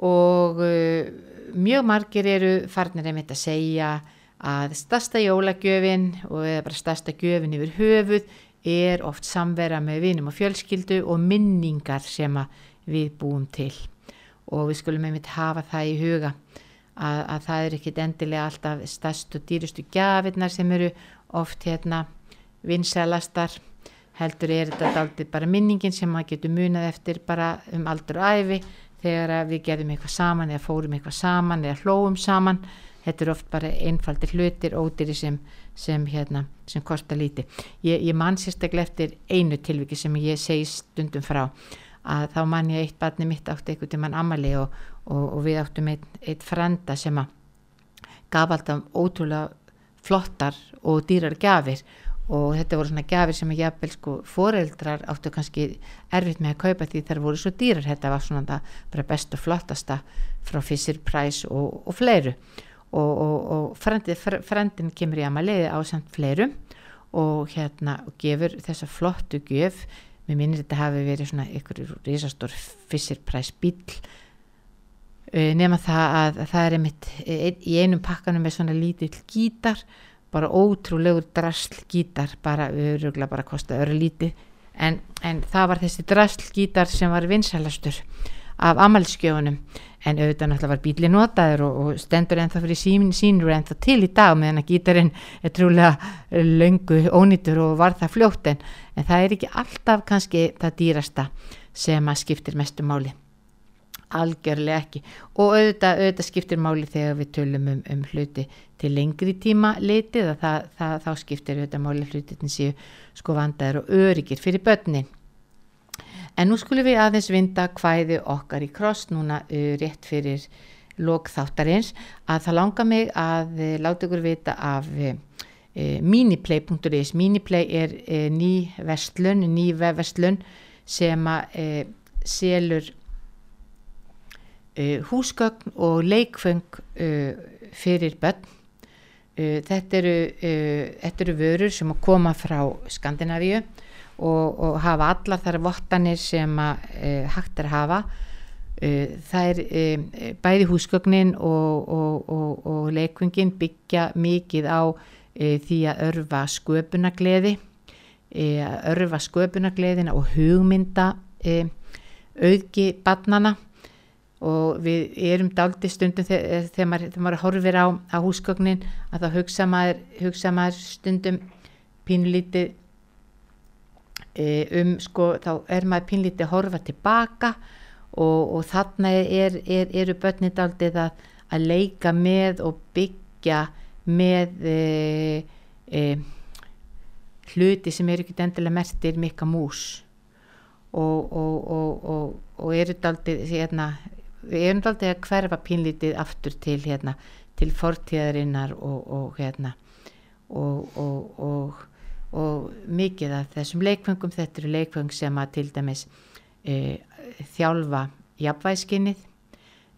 og uh, mjög margir eru farnir einmitt að segja að stasta jólagjöfin og eða bara stasta gjöfin yfir höfuð er oft samvera með vinum og fjölskyldu og minningar sem við búum til. Og við skulum einmitt hafa það í huga að, að það er ekkit endilega alltaf stærst og dýrustu gjafinnar sem eru oft hérna vinselastar heldur er þetta aldrei bara minningin sem maður getur munað eftir bara um aldur og æfi þegar við gerðum eitthvað saman eða fórum eitthvað saman eða hlóum saman. Þetta er oft bara einfaldir hlutir ódýri sem, sem, hérna, sem kostar líti ég, ég man sérstaklega eftir einu tilviki sem ég segi stundum frá. Að þá man ég eitt barni mitt átti til mann amali og, og, og við áttum eitt, eitt frenda sem að gaf alltaf ótrúlega flottar og dýrar gafir og þetta voru svona gafir sem að jafnvel sko foreldrar áttu kannski erfitt með að kaupa því þær voru svo dýrar. Þetta var svona það bara best og flottasta frá Fisher Price og, og fleiru og, og, og frendin, frendin kemur í amaliði á samt fleirum og hérna og gefur þessa flottu gjöf. Mér minnir þetta hafi verið svona ykkur risastór fissirpræs bíl uh, nema það að, að það er einmitt ein, í einum pakkanum með svona lítill gítar bara ótrúlegur drasl gítar bara öruglega bara kosta öru lítið en, en það var þessi drasl gítar sem var vinsælastur af amalskjöfunum en auðvitað náttúrulega var bíli notaður og, og stendur ennþá fyrir sín, sínur ennþá til í dag meðan að gítarinn er trúlega löngu ónýtur og var það fljótt. En, en það er ekki alltaf kannski það dýrasta sem að skiptir mestu máli. Algjörlega ekki. Og auðvitað, auðvitað skiptir máli þegar við tölum um, um hluti til lengri tíma litið að það, það, þá skiptir auðvitað máli hluti til séu sko vandaður og öryggir fyrir börnin En nú skulum við aðeins vinda hvæði okkar í kross núna rétt fyrir lokþáttarins að það langar mig að láta ykkur vita af miniplay.is. Miniplay er ný vestlun, ný vestlun sem að selur húsgögn og leikfeng fyrir börn. Þetta eru, þetta eru vörur sem að koma frá Skandinavíu og, og hafa allar þar vottanir sem að e, hægt er að hafa. E, það er e, bæði húsgögnin og, og, og leikvingin byggja mikið á því að örfa sköpunagleði að örfa sköpunagleðina og hugmynda auðgi barnana og við erum daldi stundum þegar, þegar, maður, þegar maður horfir á, á húsgögnin að þá hugsa maður, hugsa maður stundum pínlítið um sko þá er maður pínlítið að horfa tilbaka og, og þarna er, er, eru börnir daldið að, að leika með og byggja með e, e, hluti sem eru ekki endilega mertir mikka mús og, og, og eru daldið hérna, erum daldið að hverfa pínlítið aftur til hérna til fortíðarinnar og hérna og og mikið af þessum leikfengum þetta eru leikfeng sem að til dæmis e, þjálfa jafnvæskinnið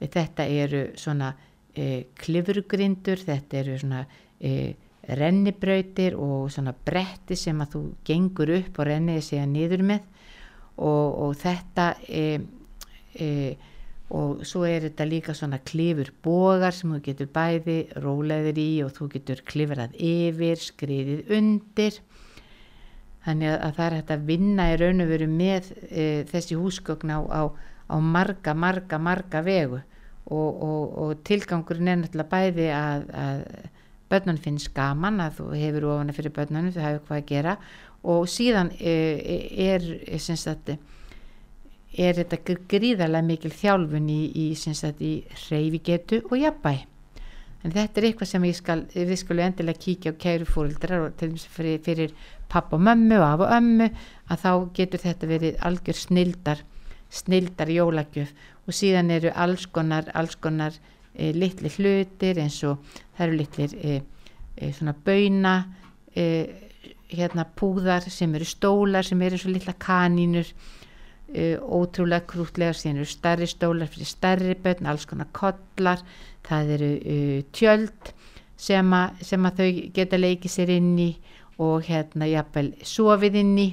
þetta eru svona e, klifurgrindur þetta eru svona e, rennibrautir og svona bretti sem að þú gengur upp og renniði sig að niður með. Og, og þetta og svo er þetta líka svona klifur bogar sem þú getur bæði róleðir í og þú getur klifrað yfir, skriðið undir þannig að það er hægt að vinna í raun og veru með e, þessi húsgögn á, á, á marga, marga, marga vegu. Og, og, og tilgangurinn er náttúrulega bæði að, að börnun finnst gaman að þú hefur ofana fyrir börnunum, þú hefur hvað að gera. Og síðan e, er, er, sagt, er þetta gríðarlega mikil þjálfun í, í, í reyfigetu og jafnbæ en þetta er eitthvað sem skal, við skulum endilega kíkja á kæru fórildrar og til dæmis fyrir, fyrir papp og mömmu og af og ömmu að þá getur þetta verið algjör snildar snildar jólagjöf. Og síðan eru alls konar, alls konar e, litli hlutir eins og það eru litlir e, e, svona bauna hérna púðar sem eru stólar sem eru svo litla kanínur ótrúlega krútlega síðan eru starri stólar fyrir starri börn, alls konar kollar. Það eru tjöld sem, a, sem að þau geta leikið sér inn í og hérna jafnvel sofið inn í.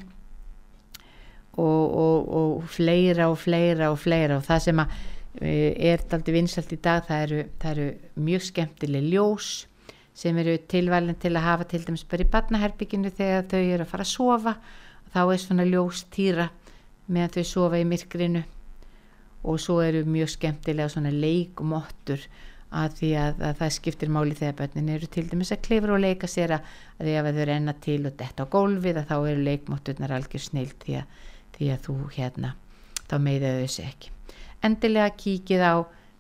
Og, og, og fleira og fleira og fleira. Og það sem að er aldrei vinsalt í dag það eru, það eru mjög skemmtileg ljós sem eru tilvælen til að hafa til dæmis bara í barnaherbygginu þegar þau eru að fara að sofa. Þá er svona ljós týra meðan þau sofa í myrkrinu. Og svo eru mjög skemmtilega svona leikmottur að því að, að það skiptir máli þegar börnin eru til dæmis að klifra og leika sér að, því að þau renna til og detta á gólfið að þá eru leikmotturnar algjör snilt því að, því að þú hérna þá meiðið þau sér ekki. Endilega kíkið á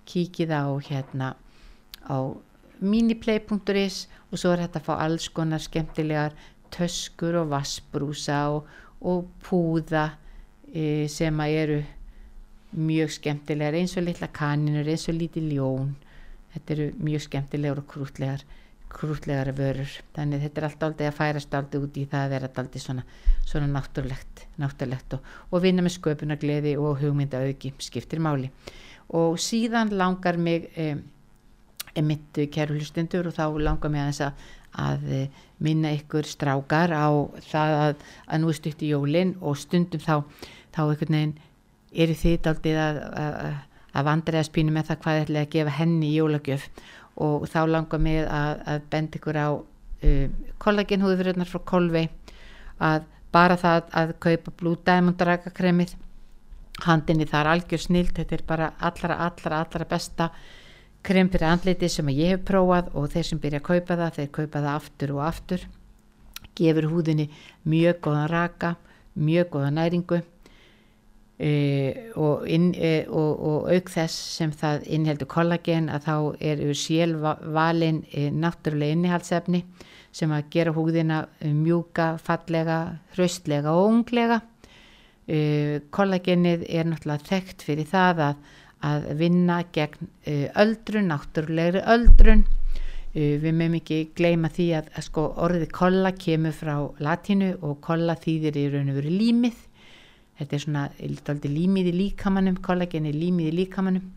kíkið á hérna á miniplay.is og svo er þetta að fá alls konar skemmtilegar töskur og vassbrúsa og, og púða sem að eru mjög skemmtilegar eins og litla kaninur, eins og lítið ljón. Þetta eru mjög skemmtilegur og krútlegar krútlegar vörur. Þannig þetta er alltaf aldrei að færast aldrei út í það að vera aldrei svona, svona náttúrulegt, náttúrulegt og, og vinna með sköpunargleði og hugmynda auki skiptir máli. Og síðan langar mig eh, mitt kæru hlustundur og þá langar mig aðeins að, að eh, minna ykkur strákar á það að, að nú er stutt í jólinn og stundum þá þá einhvern veginn eru þið aldrei að, að að vandriða spínu með það hvað ætlaði að gefa henni í jólagjöf. Og þá langar mig að, að benda ykkur á uh, kollagenhúðfyrirnar frá Kolvi að bara það að kaupa Blue Diamond rakakremið handinni það er algjör snilt þetta er bara allra, allra, allra besta krem fyrir andliti sem ég hef prófað og þeir sem byrja að kaupa það þeir kaupa það aftur og aftur. Gefur húðinni mjög góðan raka mjög góðan næringu Uh, og, inn, uh, og, og auk þess sem það innheldur kollagen að þá eru sjálfvalin uh, náttúrulega innihaldsefni sem að gera húðina mjúka, fallega, hraustlega og unglega. Kollagenið er náttúrulega þekkt fyrir það að, að vinna gegn öldrun, náttúrulegri öldrun. Við meðum ekki gleyma því að, að sko, orðið kolla kemur frá latínu og kolla þýðir í raun og veru límið þetta er svona aldrei límið í líkamannum kollagen er límið í líkamannum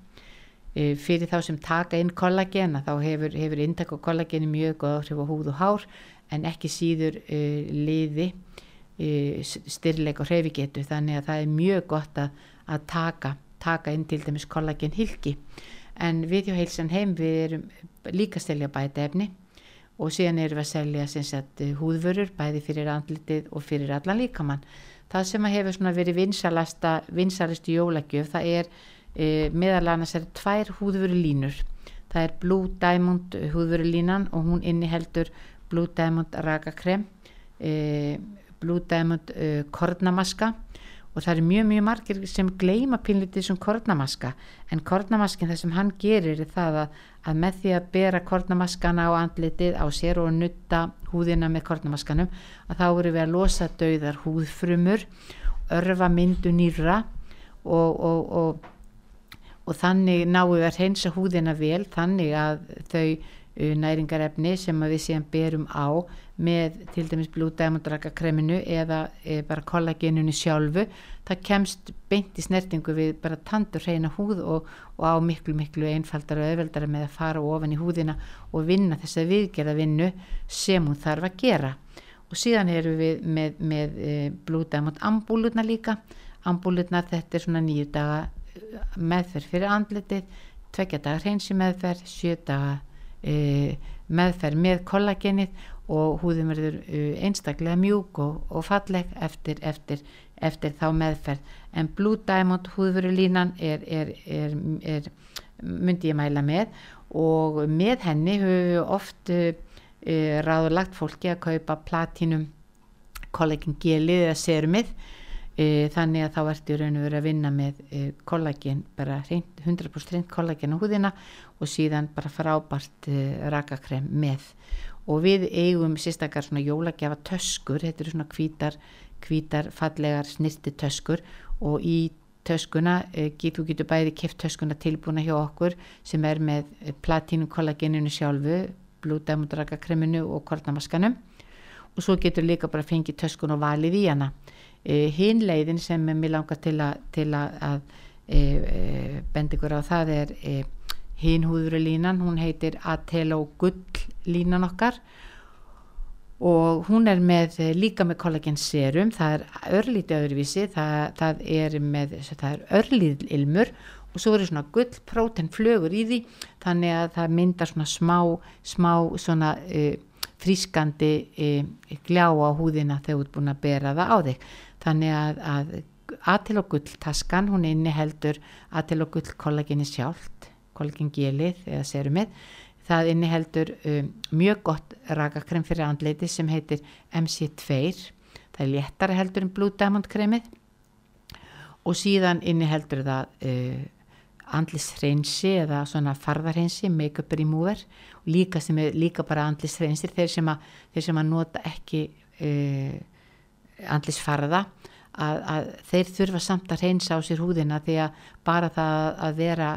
e, fyrir þá sem taka inn kollagen þá hefur, hefur intak og kollageni mjög góð áhrif á húð og hár en ekki síður e, liði e, styrleik og hrefigetu þannig að það er mjög gott að, að taka, taka inn til dæmis kollagen hilki en við hjá heilsan heim við erum líka að selja bæta efni og síðan erum við að selja sagt, húðvörur bæði fyrir andlitið og fyrir allan líkamann það sem hefur verið vinsalasta vinsalistu jólagjöf það er e, meðal annars er tvær húðvöru línur það er Blue Diamond húðvöru línan og hún inniheldur Blue Diamond rakakrem e, Blue Diamond e, kornamaska og það eru mjög mjög margir sem gleima pínlítið sem kornamaska. En kornamaskin það sem hann gerir er það að, að með því að bera kornamaskana á andlitið á sér og nutta húðina með kornamaskanum að þá eru við að losa dauðar húðfrumur örfa myndu nýra og, og, og, og þannig við að reynsa húðina vel þannig að þau næringarefni sem við síðan berum á með til dæmis blúdæmundrakakreminu eða e, bara kollagenunni sjálfu. Það kemst beint í snertingu við bara tandur hreina húð og, og á miklu miklu einfaldar og öðveldara með að fara ofan í húðina og vinna þess að viðgerða vinnu sem hún þarf að gera. Og síðan eru við með, með e, blúdæmund ambúlutna líka. Ambúlutna þetta er svona nýju daga meðferð fyrir andletið tvekja dagar hreinsi meðferð sjö daga meðferð með kollagenið og húðin verður uh, einstaklega mjúk og, og falleg eftir, eftir, eftir þá meðferð. En Blue Diamond húðvörulínan er, er, er, er myndi ég mæla með. Og með henni höfum við oft uh, uh, ráðurlagt fólki að kaupa platinum kollagin gelið eða serumið uh, þannig að þá ertu raun og verið að vinna með uh, kollagin bara 100% kollagin á húðina og síðan bara frábært uh, rakakrem með og við eigum sérstakar svona jólagjafa töskur, þetta eru svona hvítar, hvítar fallegar snirti töskur og í töskuna, eh, þú getur bæði keft töskuna tilbúna hjá okkur sem er með platínu kollageninu sjálfu, blúdæmundrakakreminu og kornamaskanum og svo getur líka bara fengið töskun og valið í hana. Eh, Hinn leiðin sem mér langar til að, til að, að eh, benda ykkur á það er hinn húðurulínan, hún heitir Atelo Gull línan okkar. Og hún er með líka með kollagen serum, það er örlítið öðruvísi, það, það er með, það er örlítið ilmur og svo eru svona gull próten flögur í því þannig að það myndar svona smá, smá svona uh, frískandi gljá á húðina þegar þú ert búin að bera það á þig þannig að, að Atil og gull taskan, hún inniheldur Atil og gull kollageni sjálft kolgengelið eða serumið það inniheldur um, mjög gott rakakrem fyrir andleiti sem heitir MC2 það er léttara heldur en Blue Diamond kremið. Og síðan inniheldur það uh, andlishreinsi eða svona farðarhreinsi make-up remover. Líka er líka bara andlishreinsi þeir sem að, þeir sem að nota ekki uh, andlisfarða að, að þeir þurfa samt að hreinsa á sér húðina því að bara það að vera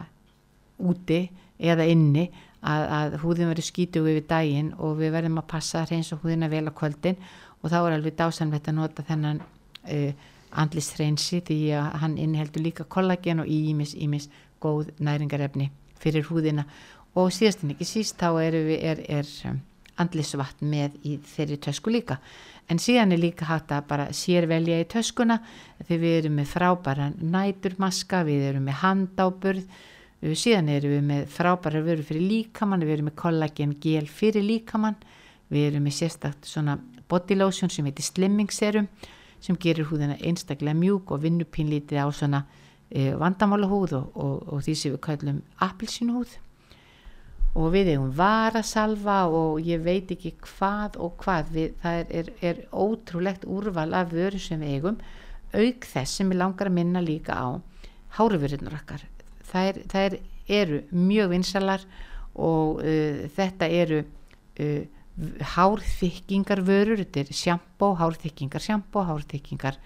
úti eða inni að, að húðin verður skítug yfir daginn og við verðum að passa að reynsa húðina vel á kvöldin og þá er alveg dásamlegt að nota þennan uh, andlistreinsi því að hann inniheldur líka kollagen og ímis, ímis góð næringarefni fyrir húðina. Og síðast en ekki síst þá er, er, er andlisvatn með í þeirri tösku líka. En síðan er líka hægt að bara sér velja í töskuna því við erum með frábæra næturmaska, við erum með handáburð síðan erum við með frábæra vöru fyrir líkamann, við erum með kollagen gel fyrir líkamann, við erum með sérstakt svona body lotion sem heitir slimming serum sem gerir húðina einstaklega mjúk og vinnupínlítið á svona e, vandamála húð og, og, og því sem við kallum appelsínu húð og við eigum varasalva og ég veit ekki hvað og hvað. Við, það er, er, er ótrúlegt úrval af vöru sem við eigum auk þess sem við langar að minna líka á háruvörðunar okkar. Þær, þær eru mjög vinsalar og uh, þetta eru uh, hárþykkingar vörur, þetta er sjampó, hárþykkingar sjampó, hárþykkingar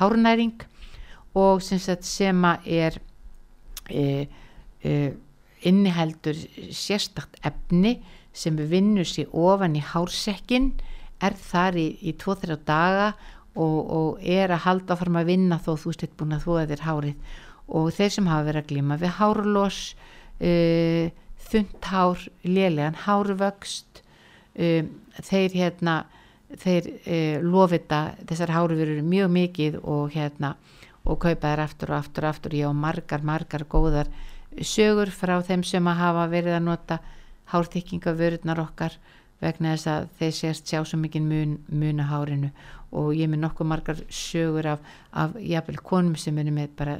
hárnæring. Og sem, sem er uh, inniheldur sérstakt efni sem vinnur sér ofan í hársekkin er þar í, í 2-3 daga og, og er að halda fram að vinna þó þú styrst búin að að þér hárið. Og þeir sem hafa verið að glíma við hárlós uh, þund hár, lélegan hárvöxt um, þeir hérna þeir uh, lofita þessar hárverður mjög mikið og hérna og kaupa þær aftur og aftur og aftur. Ég á margar, margar góðar sögur frá þeim sem að hafa verið að nota hárþykkingavörðnar okkar vegna þess að þeir sést sjá svo mikið mun, mun að hárinu. Og ég með nokkuð margar sögur af, af jafnvel konum sem eru með bara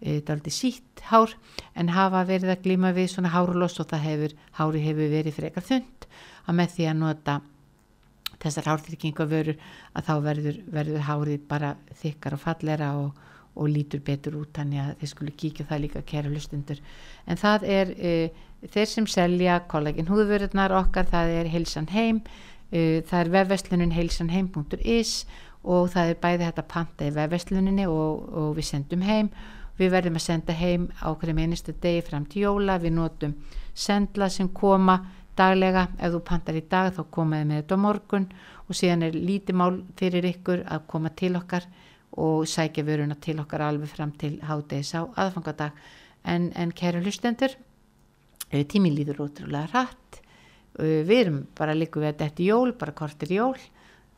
e, daldi sítt hár en hafa verið að glíma við svona hárloss og það hefur, hári hefur verið frekar þund að með því að nota þessar hárþryggingavörur að þá verður, verður hárið bara þykkar og fallera og, og lítur betur út þannig að þeir skulu kíkja það líka kæra hlustundur en það er e, þeir sem selja kollagin húðvörðunar okkar það er heilsan heim e, það er vefveslunin heilsanheim.is og það er bæði þetta panta í vefvesluninni og, og við sendum heim. Við verðum að senda heim á hverjum einustu degi fram til jóla. Við notum sendla sem koma daglega, ef þú pantar í dag þá komaði með þetta á morgun. Og síðan er lítið mál fyrir ykkur að koma til okkar og sækja vöruna til okkar alveg fram til hádegis á aðfangadag. En, en kæru hlustendur tími líður ótrúlega hratt. Við erum bara líku við þetta jól, bara kortir jól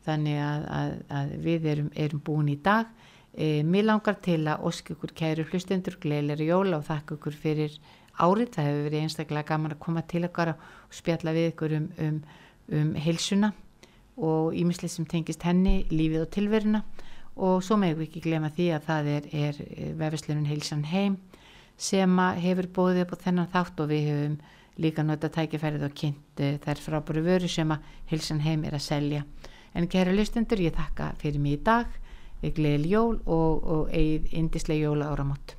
þannig að, að, að við erum, erum búin í dag. E, mér langar til að ósk ykkur kæru hlustendur gleilir jóla og þakka ykkur fyrir árið, það hefur verið einstaklega gaman að koma til okkar og spjalla við ykkur um, um, um heilsuna og ímislega sem tengist henni, lífið og tilveruna og svo meðum við ekki glema því að það er, er vefisleirun heilsan heim sem hefur bóðið upp á þennan þátt og við hefum líka nota tækifærið og kynnt uh, þær frábæru vöru sem að heilsan heim er að selja. En kæra lustendur, ég þakka fyrir mig í dag, gleðil jól og, og eigið indislega jóla áramót.